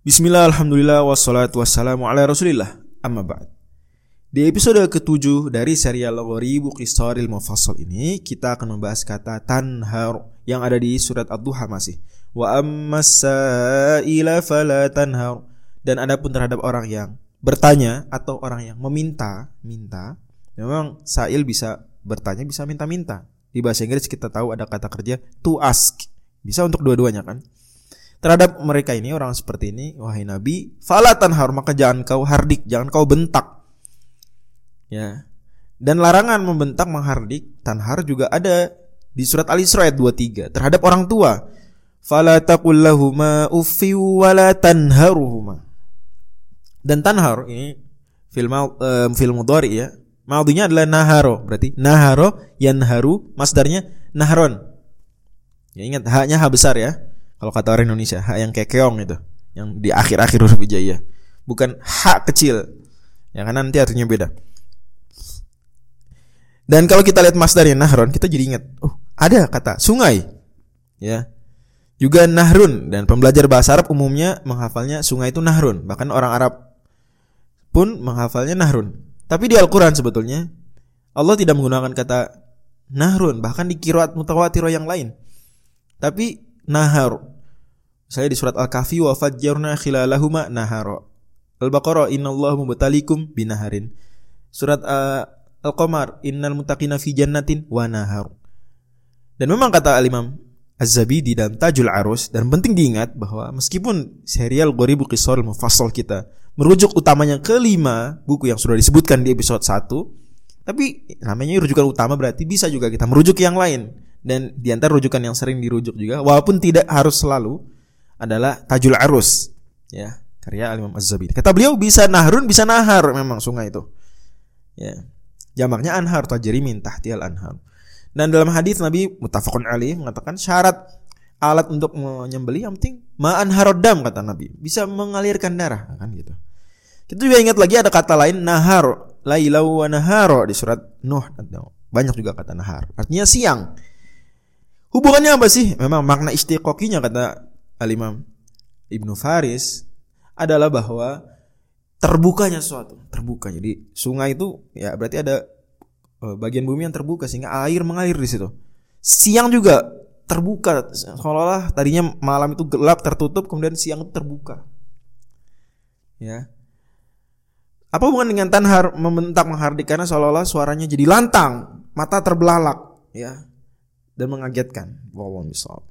Bismillah, Alhamdulillah, wassalatu wassalamu ala rasulillah. Amma ba'd. Di episode ketujuh dari serial Ghoribu Qisaril Mufassal ini Kita akan membahas kata tanhar Yang ada di surat Ad-Duha masih. Wa ammas sa'ila fala tanhar. Dan adapun terhadap orang yang bertanya Atau orang yang meminta Minta Memang sa'il bisa bertanya bisa minta-minta. Di bahasa Inggris kita tahu ada kata kerja to ask. Bisa untuk dua-duanya kan terhadap mereka ini orang seperti ini wahai nabi falatan har maka jangan kau hardik jangan kau bentak. Ya. Dan larangan membentak menghardik tanhar juga ada di surat Al Isra ayat 23 terhadap orang tua. Fala taqullahuma uffi wala tanharuhuma dan tanhar ini film um, film mudhari ya maudinya adalah naharo berarti naharo yanharu masdarnya nahron. Ya ingat haknya ha besar ya kalau kata orang Indonesia, hak yang keong itu, yang di akhir-akhir huruf hijaiyah. Bukan hak kecil. Yang kan nanti artinya beda. Dan kalau kita lihat masdarnya nahron, kita jadi ingat, oh, ada kata sungai. Ya. Juga nahrun dan pembelajar bahasa Arab umumnya menghafalnya sungai itu nahrun. Bahkan orang Arab pun menghafalnya nahrun. Tapi di Al-Qur'an sebetulnya Allah tidak menggunakan kata nahrun, bahkan di kiroat mutawatir yang lain. Tapi nahar. Saya di surat Al-Kahfi wa fajjarna khilalahuma nahara. Al-Baqarah innallaha mubtalikum binaharin. Surat uh, Al-Qamar innal muttaqina fi jannatin wa nahar. Dan memang kata Al-Imam Az-Zabidi dalam Tajul Arus dan penting diingat bahwa meskipun serial Ghoribu Qisar Mufassal kita merujuk utamanya kelima buku yang sudah disebutkan di episode 1 tapi namanya rujukan utama berarti bisa juga kita merujuk yang lain dan di antara rujukan yang sering dirujuk juga walaupun tidak harus selalu adalah Tajul Arus ya karya Al Imam Az-Zabidi. Kata beliau bisa nahrun bisa nahar memang sungai itu. Ya. Jamaknya anhar tajri min tahtial anhar. Dan dalam hadis Nabi mutafakun ali mengatakan syarat alat untuk menyembeli yang penting ma'an harodam kata Nabi, bisa mengalirkan darah kan gitu. Kita juga ingat lagi ada kata lain nahar, lailau wa naharo di surat Nuh. Banyak juga kata nahar. Artinya siang. Hubungannya apa sih? Memang makna istiqokinya kata Al-Imam Ibnu Faris adalah bahwa terbukanya sesuatu, terbuka. Jadi sungai itu ya berarti ada eh, bagian bumi yang terbuka sehingga air mengalir di situ. Siang juga terbuka seolah-olah tadinya malam itu gelap tertutup kemudian siang itu terbuka. Ya. Apa hubungan dengan tanhar membentak menghardik seolah-olah suaranya jadi lantang, mata terbelalak, ya dan mengagetkan. Wallahu misal.